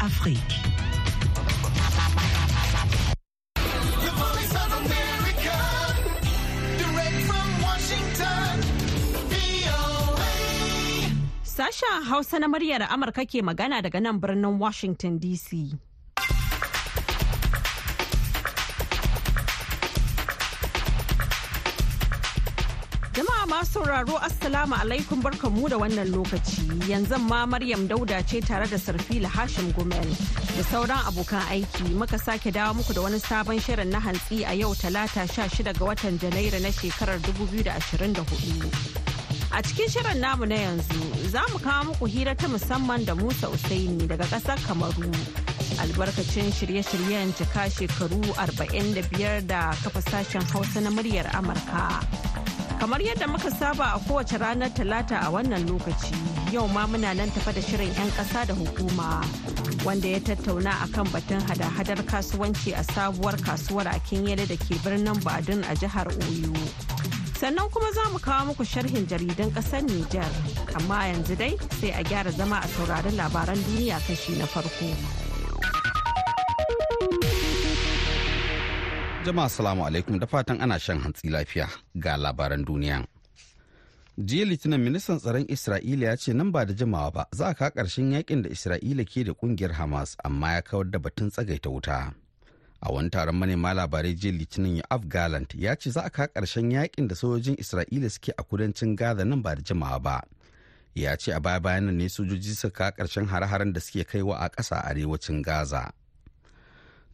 Afrique. Sasha Hausa na muryar Amurka ke magana daga nan birnin Washington DC. Sauraro Assalamu alaikum barkanmu da wannan lokaci. Yanzu ma Maryam Dauda ce tare da Sarfila Hashim Gumel da sauran abokan aiki muka sake dawo muku da wani sabon shirin na hantsi a yau talata 16 ga watan Janairu na shekarar 2024. A cikin shirin namu na yanzu za mu kawo muku hira ta musamman da Musa Usaini daga ƙasar Kamaru. Albarkacin shirye-shiryen cika shekaru 45 da kafa sashen Hausa na muryar Amurka. Kamar yadda muka saba a kowace ranar talata a wannan lokaci, yau ma muna nan tafa da shirin 'yan ƙasa da hukuma wanda ya tattauna akan batun hada-hadar kasuwanci a sabuwar kasuwar a Kinyele da ke birnin Badun a jihar Oyo. Sannan kuma za mu kawo muku sharhin jaridan ƙasar Nijar, amma yanzu dai sai a gyara zama a saurari labaran duniya kashi na farko. Jama'a salamu alaikum da fatan ana shan hantsi lafiya ga labaran duniya. Jiya Litinin ministan tsaron Isra'ila ya ce nan ba da jimawa ba za a ka ƙarshen yaƙin da Isra'ila ke da ƙungiyar Hamas amma ya kawar da batun tsagaita wuta. A wani taron manema labarai jiya Litinin Yoav Gallant ya ce za a ka ƙarshen yaƙin da sojojin Isra'ila suke a kudancin Gaza nan ba da jimawa ba. Ya ce a baya bayan ne sojoji suka ka ƙarshen hare-haren da suke kaiwa a ƙasa arewacin Gaza.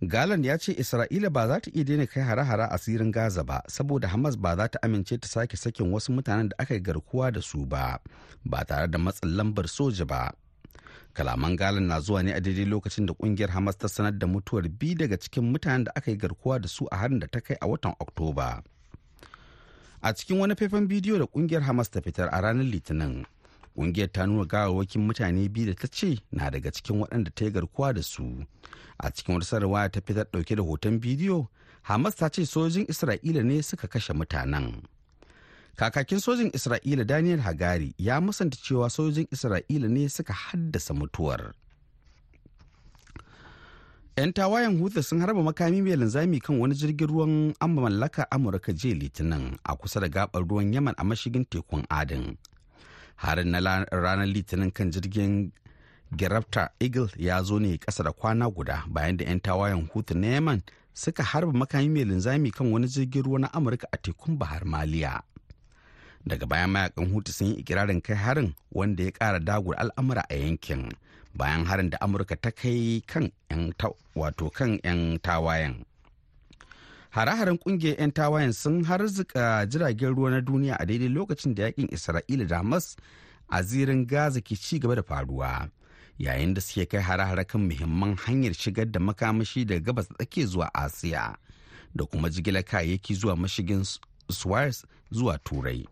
Galan ya ce Isra'ila ba za ta iya daina kai hare-hare a tsirin Gaza ba saboda Hamas ba za ta amince ta sake sakin wasu mutanen da aka yi garkuwa da su ba ba tare da matsin lambar soja ba. Kalaman Galan na zuwa ne a daidai lokacin da ƙungiyar Hamas ta sanar da mutuwar biyu daga cikin mutanen da aka yi garkuwa da su a harin da ta kai a watan Oktoba. A cikin wani faifan bidiyo da ƙungiyar Hamas ta fitar a ranar Litinin, ƙungiyar ta nuna gawawakin mutane biyu da ta ce na daga cikin waɗanda ta yi garkuwa da su. A cikin wata sanarwa ta fitar ɗauke da hoton bidiyo hamas ta ce sojin isra'ila ne suka kashe mutanen. Kakakin sojin isra'ila daniel hagari ya musanta cewa sojin isra'ila ne suka haddasa mutuwar. 'yan tawayen hutu sun harba makami mai linzami kan wani jirgin ruwan amma mallaka amurka jiya litinin a kusa da gabar ruwan yaman a mashigin tekun adin harin na ranar litinin kan jirgin gerafta eagle ya zo ne kasa da kwana guda bayan da 'yan tawayen hutu na yaman suka harba makami mai linzami kan wani jirgin ruwa na amurka a tekun bahar maliya. Daga bayan mayaƙan hutu sun yi ikirarin kai harin wanda ya kara dagur al'amura a yankin bayan harin da amurka ta kai kan 'yan wato kan 'yan tawayen. Hare-haren ƙungiyar 'yan tawayen sun harzuka jiragen ruwa na duniya a daidai lokacin da yaƙin isra'ila da hamas a zirin gaza ke ci gaba da faruwa yayin da suke kai hare-hare kan muhimman hanyar shigar da makamashi daga gabas tsake zuwa asiya da kuma jigilar kayayyaki zuwa mashigin suez zuwa turai.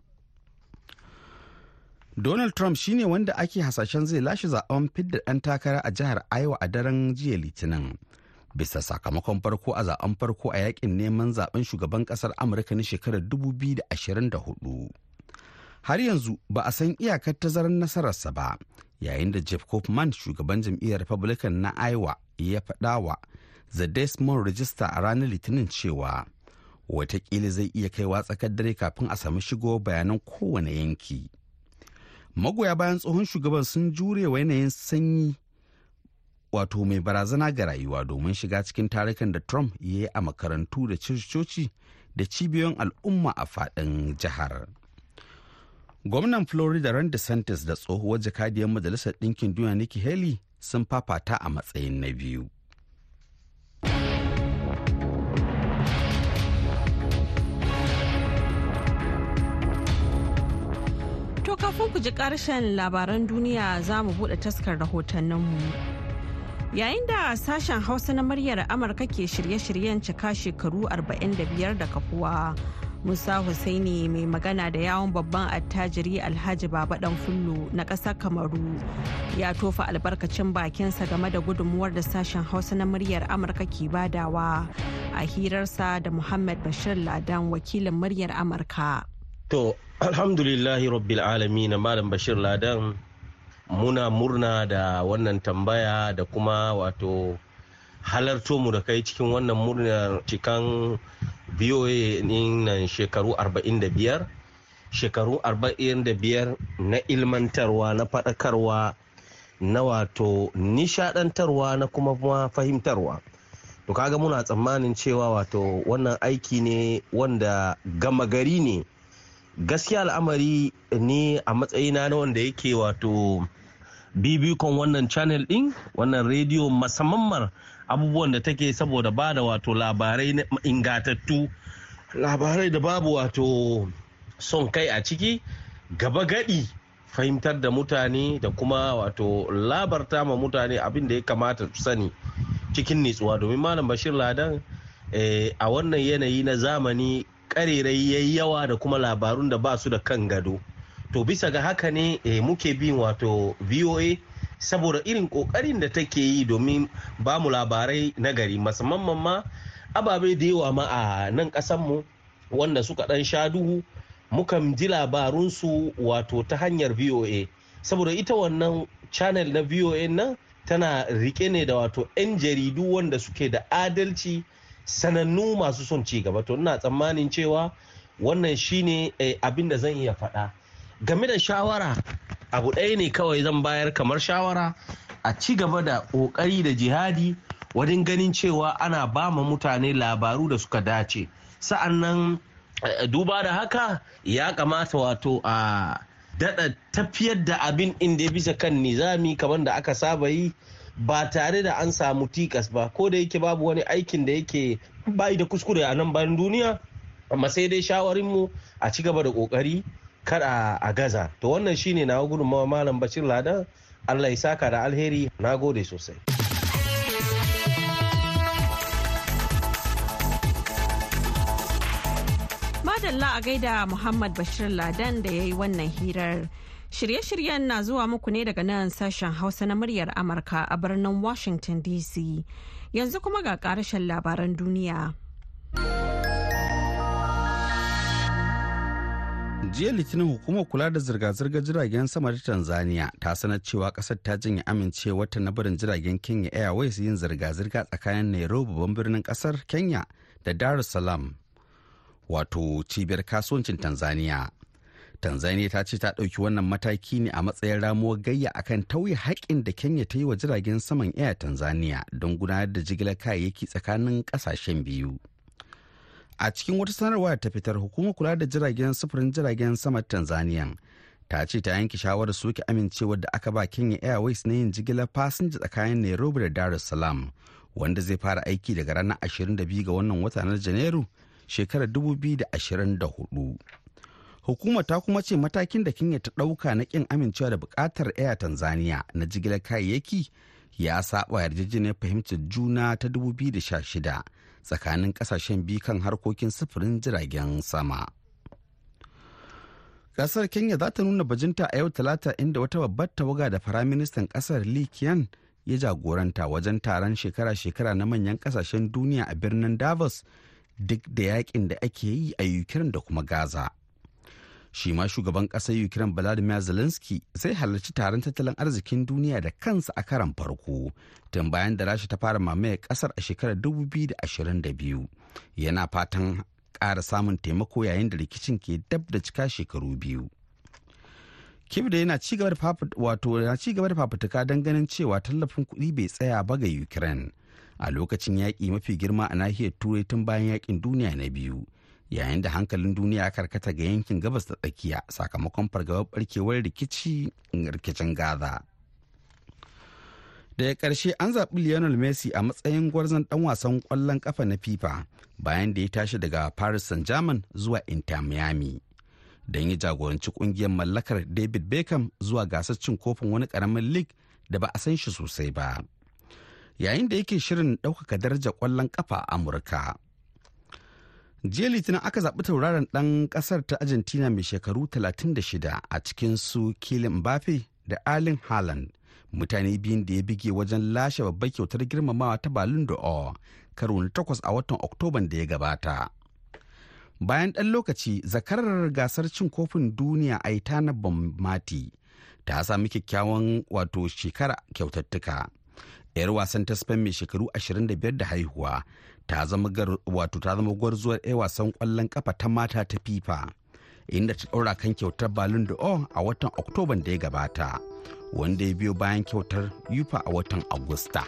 Donald trump shine wanda ake hasashen zai lashe zaɓen fidda ɗan takara a jihar iowa a daren jiya litinin bisa sakamakon farko a zaɓen farko a yaƙin neman zaɓen shugaban ƙasar amurka na shekarar 2024 har yanzu ba a san iyakar tazarar nasararsa ba yayin da jeff Kaufman shugaban jam'iyyar republican na iowa ya faɗa wa the desmond register a ranar litinin cewa wataƙila zai iya kaiwa tsakar dare kafin a sami shigo bayanan kowane yanki. Magoya bayan tsohon shugaban sun jure wa yanayin sanyi wato mai barazana ga rayuwa domin shiga cikin tarukan da trump ya yi a makarantu da coci da cibiyoyin al'umma a faɗin jihar gwamnan florida ron desantis da tsohuwar jakadiyar majalisar ɗinkin duniya nikki haley sun fafata a matsayin na biyu To kafin ku ji ƙarshen labaran duniya za mu buɗe taskar rahotanninmu. Yayin da sashen Hausa na muryar Amurka ke shirye-shiryen cika shekaru 45 da kafuwa. Musa Hussaini mai magana da yawon babban attajiri Alhaji Baba Dan Fullo na ƙasar Kamaru ya tofa albarkacin bakinsa game da gudunmuwar da sashen Hausa na muryar Amurka ke badawa a hirarsa da Muhammad Bashir Ladan wakilin muryar Amurka. To, alhamdulillahi rabbil alamin Malam Bashir Ladan muna murna da wannan tambaya da kuma wato halarto mu da kai cikin wannan murnar cikan biyoyi nan shekaru 45 shekaru 45 na ilmantarwa na faɗakarwa na wato nishadantarwa na kuma fahimtarwa. To kaga muna tsammanin cewa wato wannan aiki ne wanda gama gari ne gaskiya al'amari ne a matsayina na wanda yake wato bibikon wannan channel din wannan rediyo musamman abubuwan da take saboda ba da wato labarai ingatattu labarai da babu wato son kai a ciki gaba gadi fahimtar da mutane da kuma wato labarta ma mutane abin da ya kamata su sani cikin nitsuwa. Domin malam bashir ladan a wannan yanayi na zamani karerai yayi yawa da kuma labarun da ba su da kan gado. To bisa ga haka ne muke bin wato voa saboda irin ƙoƙarin da take yi domin ba mu labarai na gari musamman ma ababe da yawa ma a nan mu wanda suka dan sha duhu. Mukan ji labarunsu wato ta hanyar voa saboda ita wannan channel na voa nan tana riƙe ne da wato 'yan jaridu wanda suke da adalci sanannu masu son ci gaba. To ina tsammanin cewa wannan shine eh, abin da zan iya faɗa. Game da shawara abu ɗaya ne kawai zan bayar kamar shawara a ci gaba da ƙoƙari da jihadi wajen ganin cewa ana ba ma mutane labaru da suka dace. Sa'an nan duba da haka ya kamata wato a daɗa tafiyar da abin inda bisa kan nizami kamar da aka saba yi ba tare da an samu tikas ba. Ko da yake babu wani aikin da yake bayi da kuskure a nan bayan duniya amma sai dai shawarinmu a ci gaba da ƙoƙari kada a gaza. To wannan shine na gudunmawa malam bashir ladan allah ya saka da alheri. Na gode sosai. Madalla a gaida Muhammad Bashir Ladan da ya yi wannan hirar. Shirye-shiryen na zuwa muku ne daga nan sashen Hausa na muryar Amurka a birnin Washington DC. Yanzu kuma ga karashen labaran duniya. jiya litinin hukumar kula da zirga-zirgar jiragen sama ta tanzania ta sanar cewa ƙasar ta janye amincewarta na barin jiragen kenya airways yin zirga-zirga tsakanin nairobi babban birnin ƙasar kenya da dar es salaam wato cibiyar kasuwancin tanzania tanzania ta ce ta ɗauki wannan mataki ne a matsayin ramuwar gayya akan tauye haƙƙin da kenya ta yi wa jiragen saman air tanzania don gudanar da jigilar kayayyaki tsakanin ƙasashen biyu. A cikin wata sanarwa ta fitar hukumar kula da jiragen sufurin jiragen sama tanzania ta ce ta yanke shawarar soke amincewar da aka ba kenya airways na yin jigilar fasinja tsakanin nairobi da dar es salaam wanda zai fara aiki daga ranar 22 ga wannan wata na janairu shekarar 2024 hukumar ta kuma ce matakin da kenya ta ɗauka na ƙin amincewa da buƙatar air tanzania na jigilar kayayyaki ya saba yarjejeniyar fahimtar juna ta 2016 tsakanin ƙasashen biyu kan harkokin sufurin jiragen sama. Kasar Kenya za ta nuna bajinta a yau talata inda wata babbar tawaga da firaministan ƙasar Lee Kian ya jagoranta wajen taron shekara-shekara na manyan ƙasashen duniya a birnin Davos duk da yaƙin da ake yi a Ukraine da kuma Gaza. Shi ma shugaban ƙasar Ukraine Vladimir Zelensky zai halarci taron tattalin arzikin duniya da kansa a karan farko tun bayan da Rasha ta fara mamaye ƙasar a shekarar 2022. Yana fatan ƙara samun taimako yayin da rikicin ke dab da cika shekaru biyu. Kiev da yana ci gaba da wato yana ci gaba da fafutuka don ganin cewa tallafin kuɗi bai tsaya ba ga Ukraine a lokacin yaƙi mafi girma a nahiyar Turai tun bayan yaƙin duniya na biyu. Yayin da hankalin duniya karkata ga yankin gabas da tsakiya sakamakon fargabar barkewar rikici rikicin gaza. Daga ƙarshe an zaɓi lionel messi a matsayin gwarzon ɗan wasan ƙwallon ƙafa na fifa bayan da ya tashi daga paris saint-germain zuwa inter miami don ya jagoranci ƙungiyar mallakar david beckham zuwa gasar cin kofin wani ƙaramin league da ba a san shi sosai ba. Yayin da yake shirin ɗaukaka darajar ƙwallon ƙafa a amurka. Jiya litinin aka zaɓi tauraron ɗan ƙasar ta argentina mai shekaru 36 a cikin su kilin mbappe da alin haaland mutane biyun da ya bige wajen lashe babbar kyautar girmamawa ta balloon d'or karo na takwas a watan oktoban da ya gabata bayan ɗan lokaci zakarar gasar cin kofin duniya aitana bommati ta sami kyakkyawan wato shekara kyautattuka. 'Yar wasan ta Spain mai shekaru 25 da haihuwa ta zama gwarzuwar 'yar wasan ƙwallon kafa ta mata ta FIFA. Inda ta ɗaura kan kyautar Ballon d'Or a watan Oktoban da ya gabata, wanda ya biyo bayan kyautar yufa a watan Agusta.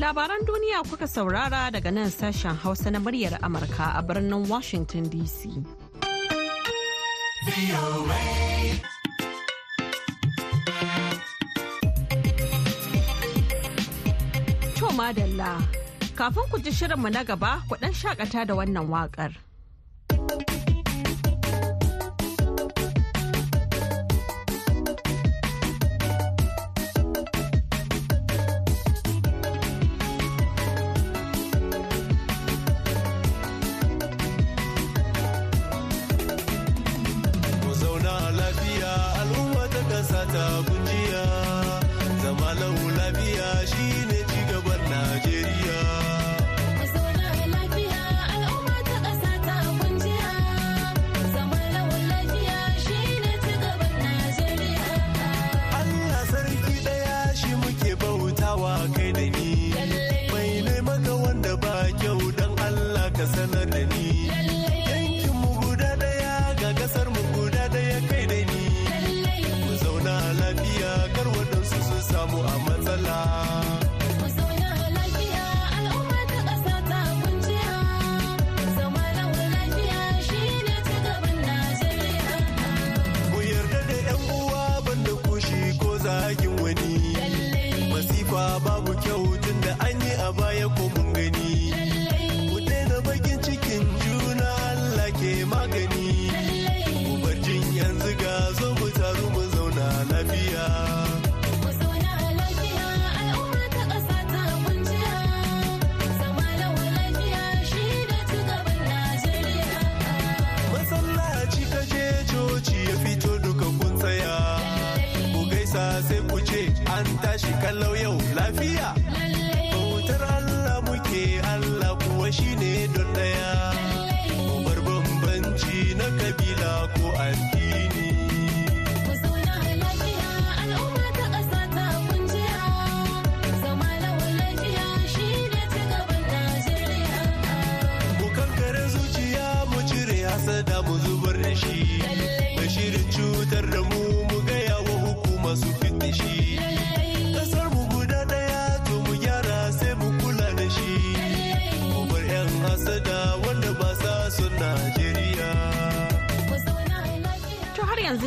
Labaran duniya kuka saurara daga nan sashen Hausa na muryar Amurka a birnin Washington DC. Madalla, kafin ku ji shirinmu na gaba, ku ɗan shakata da wannan waƙar.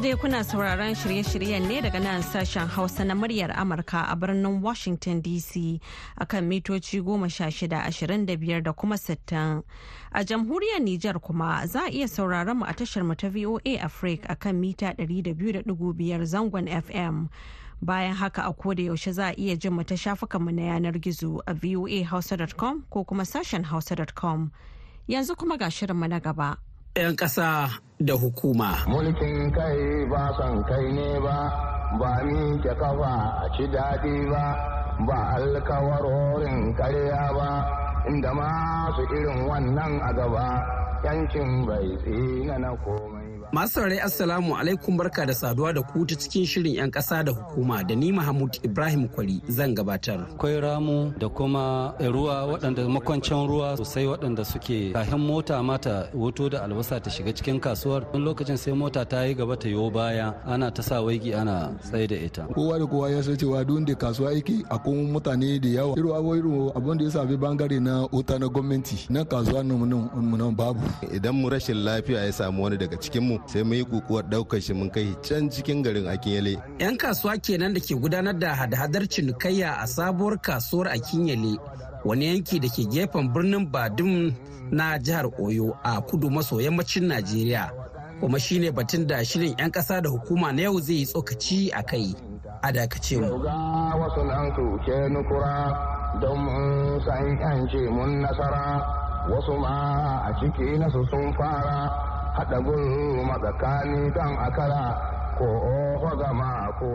Dai kuna sauraron shirye-shiryen ne daga nan sashen Hausa na muryar Amurka a birnin Washington DC akan mitoci goma sha shida ashirin da biyar da kuma sittin. A jamhuriyar Nijar kuma za a iya sauraron mu a tashar mu ta VOA Africa akan mita ɗari da biyu da ɗigo biyar zangon FM. Bayan haka a koda yaushe za a iya jin mu ta shafukanmu na yanar gizo a voahausa.com ko kuma sashen hausa.com. Yanzu kuma ga shirinmu na gaba. 'Yan ƙasa da hukuma. Mulkin kai ba son kai ne ba, ba ni ke kafa a ci daɗi ba, ba alkawarorin karya ba, inda masu irin wannan a gaba, yankin bai tsina na komai. Masu saurari Assalamu alaikum barka da saduwa da ku ta cikin shirin 'yan ƙasa da hukuma da ni Mahmud Ibrahim Kwari zan gabatar. akwai ramu da kuma ruwa waɗanda makwancin ruwa sosai waɗanda suke kahin mota mata wuto da albasa ta shiga cikin kasuwar. Wani lokacin sai mota ta yi gaba ta yo baya ana ta sa waigi ana tsaye da ita. Kowa da kowa ya san cewa duk da kasuwa yake akwai mutane da yawa. Irin abu irin abin da ya sabi ɓangare na wuta na gwamnati na kasuwa mu nan babu. Idan mu rashin lafiya ya samu wani daga cikin mu sai mu yi kukuwar ɗaukar shi mun kai can cikin garin akinyele 'Yan kasuwa kenan da ke gudanar da hada-hadar cinikayya a sabuwar kasuwar a Kinyale wani yanki da ke gefen birnin Badum na jihar Oyo a kudu maso yammacin Najeriya. Kuma shine batun da shirin 'yan ƙasa da hukuma na yau zai yi tsokaci a kai. A dakace mu. Don san mun nasara, wasu ma a ciki nasu sun fara, haɗa gulu matsakani kan akara, ko gama ko.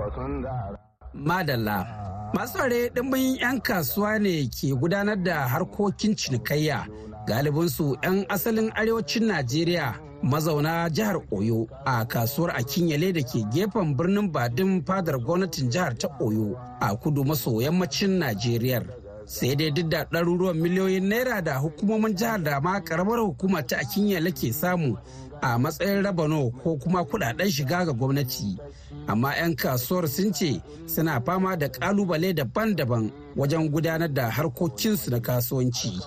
Madalla. Masu ware ɗimbin 'yan kasuwa ne ke gudanar da harkokin cinikayya galibinsu 'yan asalin arewacin Najeriya mazauna jihar Oyo a kasuwar Akinyele da ke gefen birnin Badin fadar gwamnatin jihar ta Oyo a kudu maso yammacin Najeriya. Sai dai duk da ɗaruruwan miliyoyin naira da hukumomin jihar da ma karamar hukuma ta Akinyele ke samu a matsayin rabano ko kuma kuɗaɗen shiga ga gwamnati. Amma 'yan kasuwar sun ce suna fama da ƙalubale daban-daban wajen gudanar da harkokinsu na kasuwanci.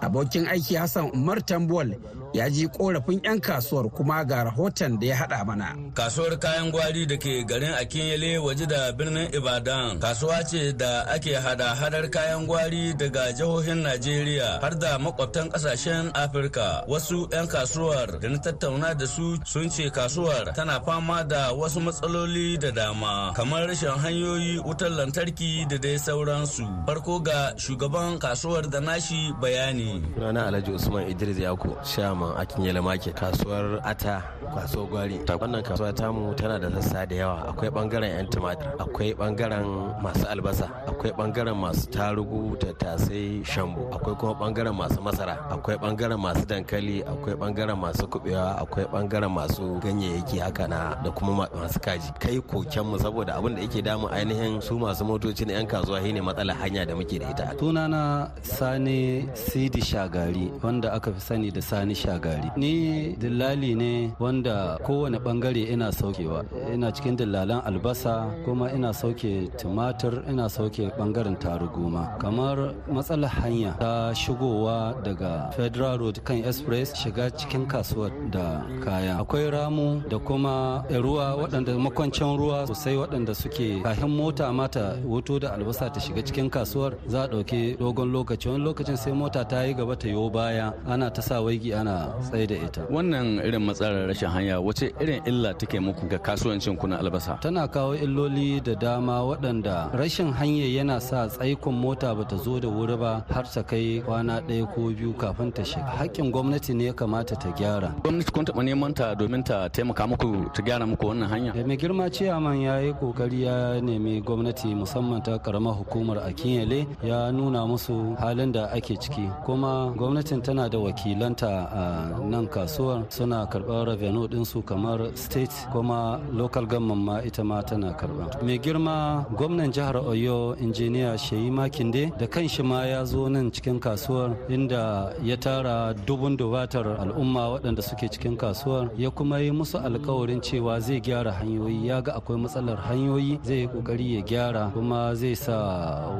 Abokin aiki Hassan Umar Tambuwal ya ji korafin 'yan kasuwar kuma ga rahoton da ya hada mana. Kasuwar kayan gwari da ke garin Akinyele waje da birnin Ibadan kasuwa ce da ake hada-hadar kayan gwari daga jihohin Najeriya har da makwabtan ƙasashen Afirka. Wasu 'yan kasuwar da na tattauna da su sun ce kasuwar tana fama da wasu matsaloli da dama kamar rashin hanyoyi wutar lantarki da dai sauransu. Farko ga shugaban kasuwar da nashi bayani. Sunana Alhaji Usman Idris Yako, Shaman Akin Yala Market, kasuwar Ata, kasuwar Gwari. Wannan kasuwa tamu tana da sassa da yawa. Akwai ɓangaren 'yan tumatir, akwai ɓangaren masu albasa, akwai ɓangaren masu tarugu, tattasai, shambu, akwai kuma ɓangaren masu masara, akwai ɓangaren masu dankali, akwai ɓangaren masu kubewa, akwai ɓangaren masu ganyayyaki haka na da kuma masu kaji. Kai koken mu saboda abin da yake damun ainihin su masu motoci na 'yan kasuwa shine matsalar hanya da muke da ita. Sunana Sani Sidi Shagari wanda aka fi sani da Sani Shagari. Ni dillali ne wanda kowane ɓangare ina saukewa. Ina cikin dillalan albasa kuma ina sauke tumatir ina sauke ɓangaren taruguma. Kamar matsalar hanya ta shigowa daga Federal Road kan Express shiga cikin kasuwar da kaya. Akwai ramu da kuma ruwa waɗanda makwancin ruwa sosai waɗanda suke kahin mota mata wuto da albasa ta shiga cikin kasuwar za a ɗauki dogon lokaci wani lokacin sai mota ta yi gaba ta yo baya ana ta sa waigi ana tsaye da ita. Wannan irin matsalar rashin hanya wace irin illa take muku ga kasuwancin kuna albasa? Tana kawo illoli da dama waɗanda rashin hanya yana sa tsaikon mota bata zo da wuri ba har ta kai kwana ɗaya ko biyu kafin ta shiga. Haƙƙin gwamnati ne ya kamata ta gyara. Gwamnati kun taɓa neman ta domin ta taimaka muku ta gyara muku wannan hanya? Mai girma ciyaman ya yi ƙoƙari ya nemi gwamnati musamman ta karamar hukumar akinyele ya nuna musu halin da ake ciki. Kuma gwamnatin tana da wakilanta a nan kasuwar suna karɓar revenue ɗinsu kamar state kuma local government ma ita ma tana karɓa. Mai girma gwamnan jihar oyo injiniya sheyi makinde da kanshi ma ya zo nan cikin kasuwar inda ya tara dubun dubatar al'umma waɗanda suke cikin kasuwar ya kuma yi musu alkawarin cewa zai gyara hanyoyi. Ya ga akwai matsalar hanyoyi zai ƙoƙari ya gyara kuma zai sa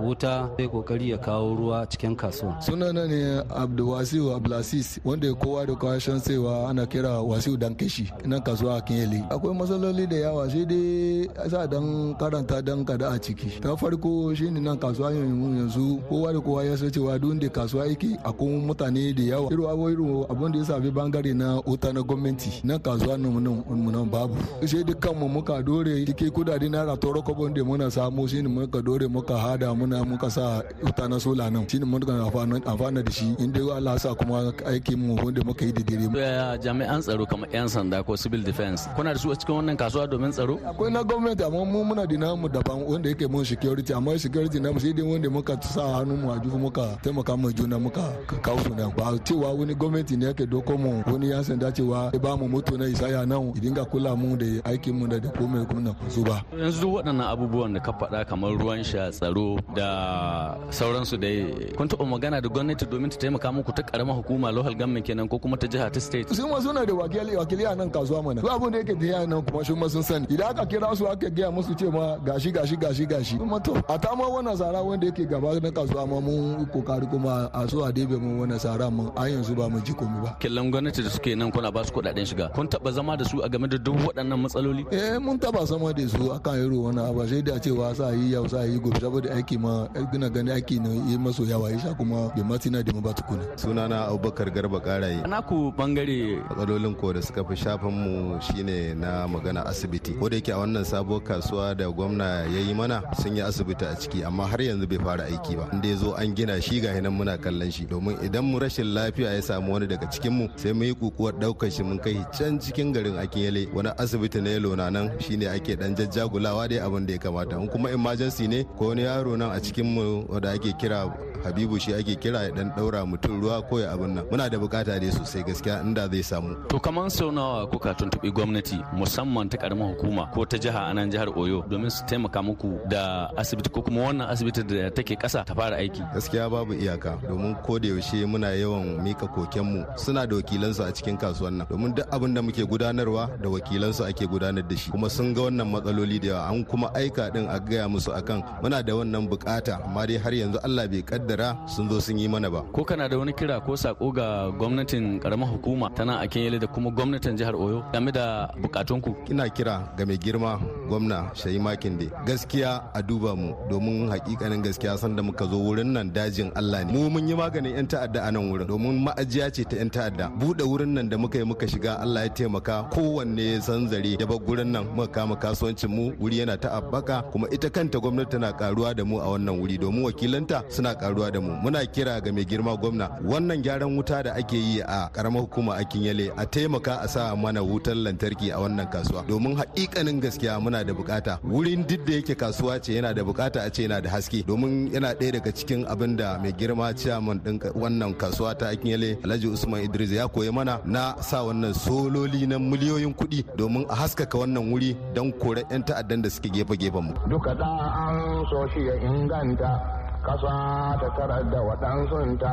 wuta zai ƙoƙari ya kawo ruwa cikin kasuwa sunana ne abdulwasiu abdulaziz wanda kowa da kowa shan cewa ana kira wasiu dan kashi nan kasuwa a kinyele akwai matsaloli da yawa sai dai sa dan karanta dan kada a ciki. Ta farko shine nan kasuwa yanzu kowa da kowa ya san cewa duk da kasuwa yake akwai mutane da yawa. Irin abu irin abin da ya safi ɓangare na wuta na gwamnati nan kasuwa nan nan babu. Sai dukkan mu muka dore kike kudade naira toro kobon da muna samu shine muka dore muka hada muna muka sa wuta na sola nan. Shine muka amfana da shi. Inda Allah sa kuma aikin mu wanda muka yi da dire ya jami'an tsaro kamar yan sanda ko civil defense kuna da su a cikin wannan kasuwa domin tsaro? Akwai na gwamnati amma mu muna da namu daban wanda yake mun security amma security na mu sai dai wanda muka sa hannu mu a jufu muka taimaka mu juna muka kawo su nan. Ba cewa wani gwamnati ne yake doko mu wani yan sanda cewa ya ba mu moto na isaya nan idan ga kula mu da aikin mu da komai kuma su ba. Yanzu waɗannan abubuwan da ka faɗa kamar ruwan sha tsaro da sauransu da kun taɓa magana da gwamnati domin ta taimaka muku ta karamar hukuma local government kenan ko kuma ta jiha ta state. Su ma suna da wakili wakili a nan kasuwa mana. Duk abin da yake da nan kuma shi ma sun sani. Idan aka kira su aka gaya musu ce ma gashi gashi gashi gashi. Kuma to a ta ma wannan sara wanda yake gaba na kasuwa ma mun ƙoƙari kuma a so a debe mu wannan sara mun. A yanzu ba mu ji komai ba. Killan gwamnati da suke nan kuna ba su kuɗaɗen shiga. Kun taɓa zama da su a game da duk waɗannan matsaloli? Eh mun taba sama da su akan yaro wani abu. Sai da cewa sa yi yau sa yi gobe. Saboda aiki ma gina gani aiki ne yi maso yawa. Ya sha kuma bai ma tina da mu ba tukuna. Sunana abubakar garba karaye. Na ku ɓangare. Matsalolin ko da suka fi shafin mu shine na magana asibiti. Ko da yake a wannan sabuwar kasuwa da gwamna ya yi mana sun yi asibiti a ciki amma har yanzu bai fara aiki ba. Inda ya zo an gina shi ga nan muna kallon shi. Domin idan mu rashin lafiya ya samu wani daga cikin mu sai mu yi kukuwar ɗaukar shi mun kai can cikin garin akinyele. Wani asibiti na yalo na nan shine ake dan jajjagulawa dai abin da ya kamata. In kuma emergency ne ko wani yaro nan a cikin mu wanda ake kira habibu shi ake kira ya dan daura mutum ruwa ko ya abin nan. Muna da buƙata dai sosai gaskiya inda zai samu. To kamar sau nawa kuka tuntuɓi gwamnati musamman ta karamar hukuma ko ta jiha a nan jihar oyo domin su taimaka muku da asibiti ko kuma wannan asibiti da take kasa ta fara aiki? Gaskiya babu iyaka domin ko da yaushe muna yawan mika kokenmu. Suna da wakilansu a cikin kasuwan nan. Domin duk abin da muke gudanarwa da wakilansu ake gudanar da shi. Kuma sun ga wannan matsaloli da yawa an kuma aika din a gaya musu akan muna da wannan buƙata. Amma dai har yanzu Allah bai kaddara sun zo sun yi mana ba. Ko kana da wani kira ko sako ga gwamnatin karamar hukuma tana a kenyele da kuma gwamnatin jihar oyo game da bukatunku ina kira ga mai girma gwamna shayi makinde. Gaskiya a duba mu domin hakikanin gaskiya san da muka zo wurin nan dajin Allah ne. Mu mun yi maganin yan ta'adda a nan wurin domin ma'ajiya ce ta yan ta'adda. Bude wurin nan da muka yi muka shiga Allah ya taimaka. Kowanne ya san zare ya bar gurin nan muka kama kasuwancin mu wuri yana ta abbaka kuma ita kanta gwamnati tana karuwa da mu a wannan wuri domin wakilanta suna karuwa da mu. Muna kira ga mai girma gwamna. Wannan gyaran wuta da ake yi a karamar hukuma a kinyale a taimaka a sa mana wutar lantarki a wannan kasuwa. Domin haƙiƙanin gaskiya muna da buƙata wurin duk da yake kasuwa ce yana da buƙata a ce yana da haske. Domin yana ɗaya daga cikin abin da mai girma ciyaman ɗin wannan kasuwa ta akinyele alhaji usman idris ya koyi mana na sa wannan sololi na miliyoyin kuɗi domin a haskaka wannan wuri don kore 'yan ta'addan da suke gefe-gefen mu. Duka da an ya inganta. Kasa ta tarar da waɗansunta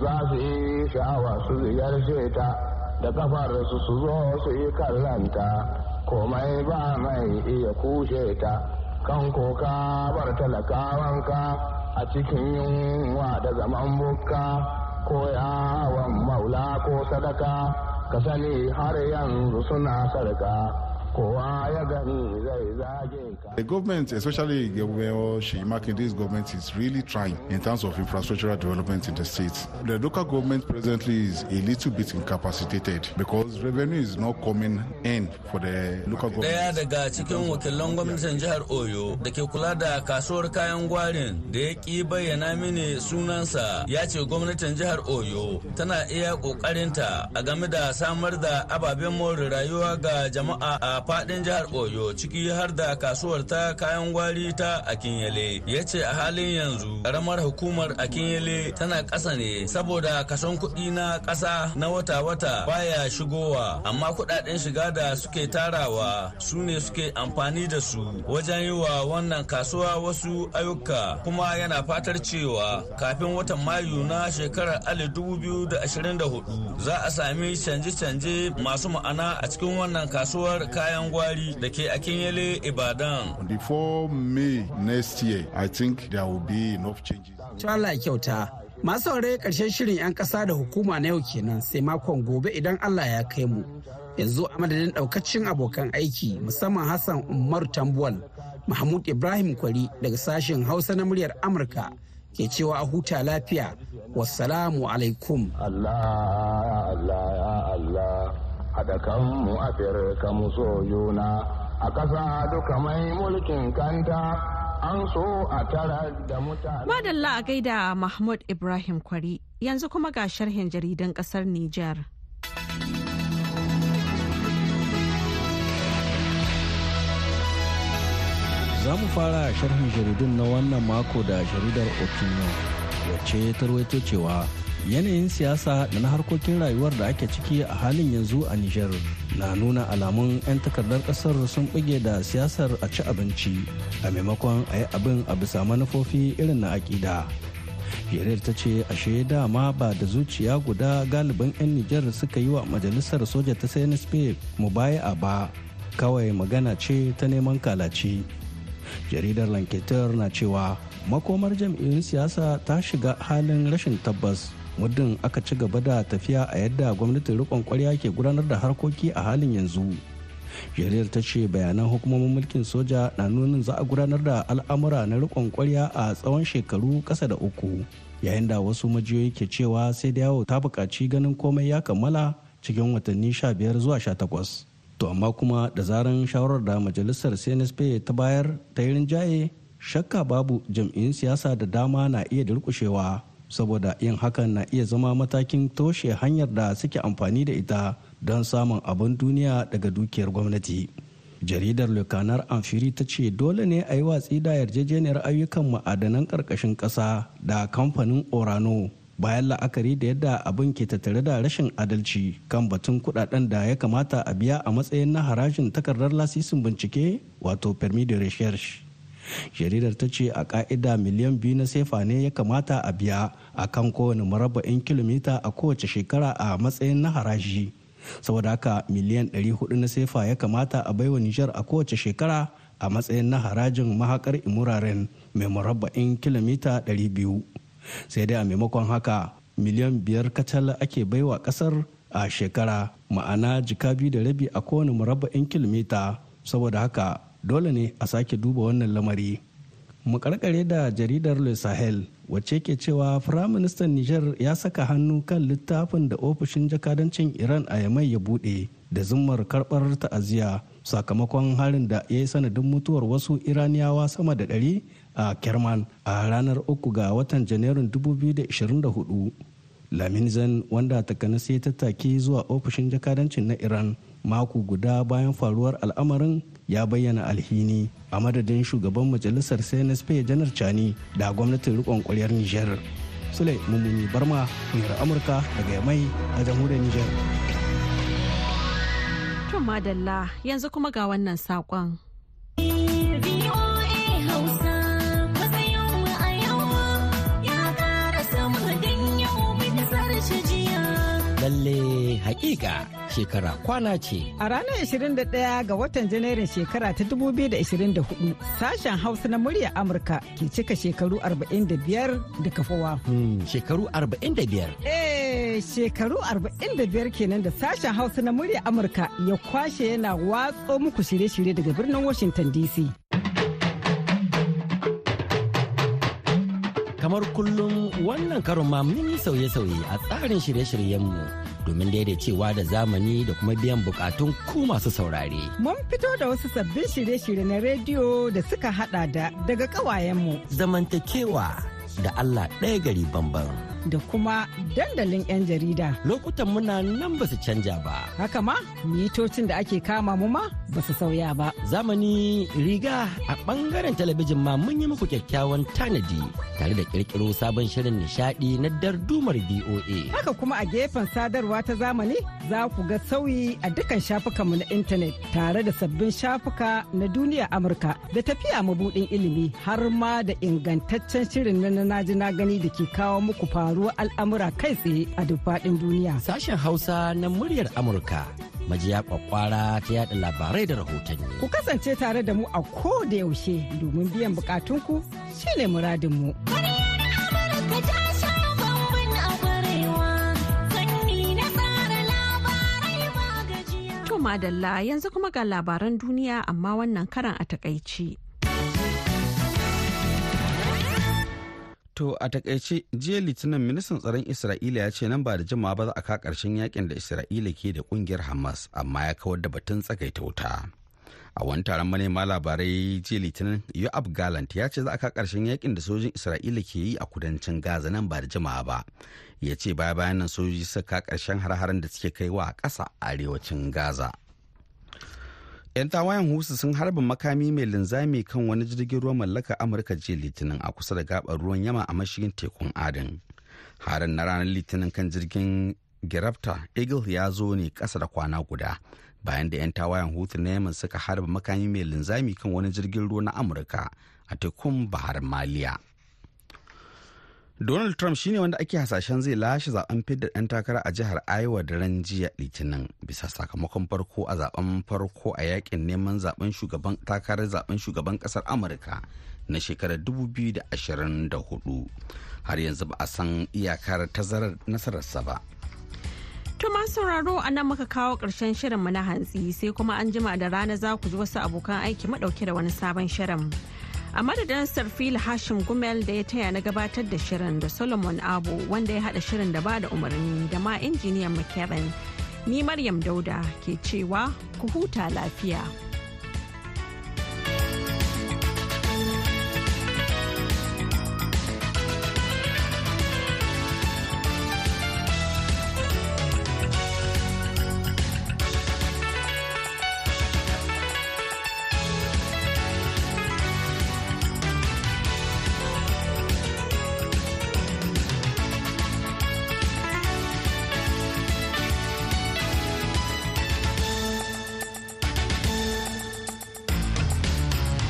za su yi sha'awa su ziyarce ta da kafar su su zo su yi kallanta. Komai ba mai iya kushe ta kan koka bar talakawanka a cikin yunwa da zaman bukka. Ko yawon maula ko sadaka ka sani har yanzu suna sarka. Kowa ya gani zai zage ka. The government, especially Gabriel Shimakindi's government, is really trying in terms of infrastructural development in the state. The local government presently is a little bit incapacitated because revenue is not coming in for the local government. Daya daga cikin wakilan gwamnatin jihar Oyo da ke kula da kasuwar kayan gwarin da ya ki bayyana mini sunansa ya ce gwamnatin jihar Oyo tana iya kokarinta a game da samar da ababen more rayuwa ga jama'a a faɗin jihar Oyo ciki har da kasuwar ta kayan gwari ta Akinyele. Ya ce a halin yanzu karamar hukumar Akinyele tana ƙasa ne saboda kason kuɗi na ƙasa na wata-wata baya shigowa amma kuɗaɗen shiga da suke tarawa su ne suke amfani da su wajen yi wa wannan kasuwa wasu ayyuka kuma yana fatar cewa kafin watan Mayu na shekarar 2024 za a sami canje-canje masu ma'ana a cikin wannan kasuwar kayan kayan gwari da ke Akinyele Ibadan. Before May next year, I think there will be enough changes. To Allah kyauta. Masu saurare ƙarshen shirin 'yan ƙasa da hukuma na yau kenan sai makon gobe idan Allah ya kai mu. Yanzu a madadin ɗaukacin abokan aiki musamman Hassan Umar Tambuwal, Mahmud Ibrahim Kwari daga sashen Hausa na muryar Amurka ke cewa a huta lafiya. Wassalamu alaikum. Allah, Allah, ya Allah. Haɗa kanmu afirka mu so juna a ƙasa duka mai mulkin kanta an so a tara da mutane. Madalla a gaida Mahmud Ibrahim Kwari yanzu kuma ga sharhin jaridan ƙasar Nijar. Za mu fara sharhin jaridun na wannan mako da jaridar Opinion wacce ta ruwaito cewa yanayin siyasa da na harkokin rayuwar da ake ciki a halin yanzu a Nijar na nuna alamun 'yan takardar ƙasar sun buge da siyasar a ci abinci a maimakon a yi abin a bisa manufofi irin na aƙida. Yarir ta ce ashe dama ba da zuciya guda galibin 'yan Nijar suka yi wa majalisar soja ta CNSP mu baya ba kawai magana ce ta neman kalaci. Jaridar Lanketer na cewa makomar jam'iyyun siyasa ta shiga halin rashin tabbas muddin aka ci gaba da tafiya a yadda gwamnatin rikon kwarya ke gudanar da harkoki a halin yanzu. Jariyar ta ce bayanan hukumomin mulkin soja na nunin za a gudanar da al'amura na rikon kwarya a tsawon shekaru kasa da uku yayin da wasu majiyoyi ke cewa sai da yawo ta buƙaci ganin komai ya kammala cikin watanni 15 zuwa 18 to amma kuma da zaran shawarar da majalisar cnsp ta bayar ta yi rinjaye shakka babu jam'iyyun siyasa da dama na iya durƙushewa. Saboda yin hakan na iya zama matakin toshe hanyar da suke amfani da ita don samun abin duniya daga dukiyar gwamnati. Jaridar lokanar amfiri ta ce dole ne a yi watsi da yarjejeniyar ayyukan ma'adanan ƙarƙashin ƙasa da kamfanin orano bayan la'akari da yadda abin ke tattare da rashin adalci kan batun kuɗaɗen da ya kamata a biya a matsayin na harajin takardar lasisin bincike wato permis de recherche. Jaridar ta ce a ka'ida miliyan biyu na sefa ne ya kamata a biya a kan kowane marabba'in kilomita a kowace shekara a matsayin na haraji. Saboda haka miliyan 400 na sefa ya kamata a baiwa nijar a kowace shekara a matsayin na harajin mahakar imuraren mai murabba'in kilomita 200 sai dai a maimakon haka miliyan biyar kacal ake baiwa ƙasar a shekara ma'ana jika biyu da rabi a kowane murabba'in kilomita. Saboda haka dole ne a sake duba wannan lamari. Mu karkare da jaridar le sahel wacce ke cewa firaministan niger ya saka hannu kan littafin da ofishin jakadancin iran a yamai ya buɗe da zummar karɓar ta'aziyya sakamakon harin da ya yi sanadin mutuwar wasu iraniyawa sama da ɗari a kerman a ranar uku ga watan janairun 2024 lamin zan wanda takanas ya tattaki zuwa ofishin jakadancin na iran mako guda bayan faruwar al'amarin ya bayyana alhini a madadin shugaban majalisar cnsp janar chani da gwamnatin rikon kwaryar niger sule mummuni barma muryar amurka daga yamai a jamhuriyar niger To madalla yanzu kuma ga wannan saƙon. Shekara kwana ce. A ranar 21 ga watan Janairun shekara ta 2024 sashen Hausa na murya Amurka ke cika shekaru 45 da kafawa. Hmm, shekaru 45. Eh shekaru 45 kenan da sashen Hausa na murya Amurka ya kwashe yana watso muku shirye-shirye daga birnin Washington DC. Kamar kullum wannan karon ma mun yi sauye-sauye a tsarin shirye-shiryenmu domin daidaicewa da zamani da kuma biyan bukatun ku masu saurare. Mun fito da wasu sabbin shirye-shirye na rediyo da suka hada da daga kawayenmu. Zamantakewa da Allah ɗaya gari bamban. Da kuma dandalin 'yan jarida. Lokutan muna nan ba su canja ba. Haka ma, mitocin da ake kama mu ma ba su sauya ba. Zamani riga a ɓangaren talabijin ma mun yi muku kyakkyawan tanadi tare da ƙirƙiro sabon shirin nishaɗi na dardumar BOA. Haka kuma a gefen sadarwa ta zamani za ku ga sauyi a dukkan shafukanmu na intanet tare da sabbin shafuka na duniya Amurka da tafiya mabuɗin ilimi har ma da ingantaccen shirin na na ji na gani da ke kawo muku faruwar al'amura kai tsaye a duk faɗin duniya. Sashen Hausa na muryar Amurka majiya kwakwara ta yada labarai da rahotanni. Ku kasance tare da mu a ko da yaushe domin biyan bukatunku shine muradinmu. To madalla yanzu kuma ga labaran duniya amma wannan karan a takaici. To a taƙaice jiya litinin ministan tsaron Isra'ila ya ce nan ba da jimawa ba za a ka ƙarshen yaƙin da Isra'ila ke da ƙungiyar Hamas amma ya kawar da batun tsagaita wuta. A wani taron manema labarai jiya litinin Yoav Gallant ya ce za a ka ƙarshen yaƙin da sojin Isra'ila ke yi a kudancin Gaza nan ba da jimawa ba. Ya ce baya bayan nan sojoji suka ka ƙarshen har-haren da suke kaiwa a ƙasa arewacin Gaza. 'Yan tawayen husu sun harba makami mai linzami kan wani jirgin ruwan mallaka amurka jiya litinin a kusa da gabar ruwan yama a mashigin tekun adin harin na ranar litinin kan jirgin girafta eagle ya zo ne kasa da kwana guda bayan da 'yan tawayen hutu na yaman suka harba makami mai linzami kan wani jirgin ruwa na amurka a tekun bahar maliya. Donald Trump shine wanda ake hasashen zai lashe zaɓen fidda ɗan takara a jihar Iowa da ran jiya Litinin bisa sakamakon farko a zaɓen farko a yaƙin neman zaɓen shugaban takarar zaɓen shugaban ƙasar Amurka na shekarar 2024. Har yanzu ba a san iyakar tazarar nasararsa ba. To masu sauraro a nan muka kawo ƙarshen shirinmu na hantsi sai kuma an jima da rana za ku ji wasu abokan aiki madauke da wani sabon shirin. A madadin Sarfil Hashim Gumel da ya taya na gabatar da shirin da Solomon Abu wanda ya haɗa shirin da ba da umarni da ma injiniyan McKevin. Ni Maryam Dauda ke cewa ku huta lafiya.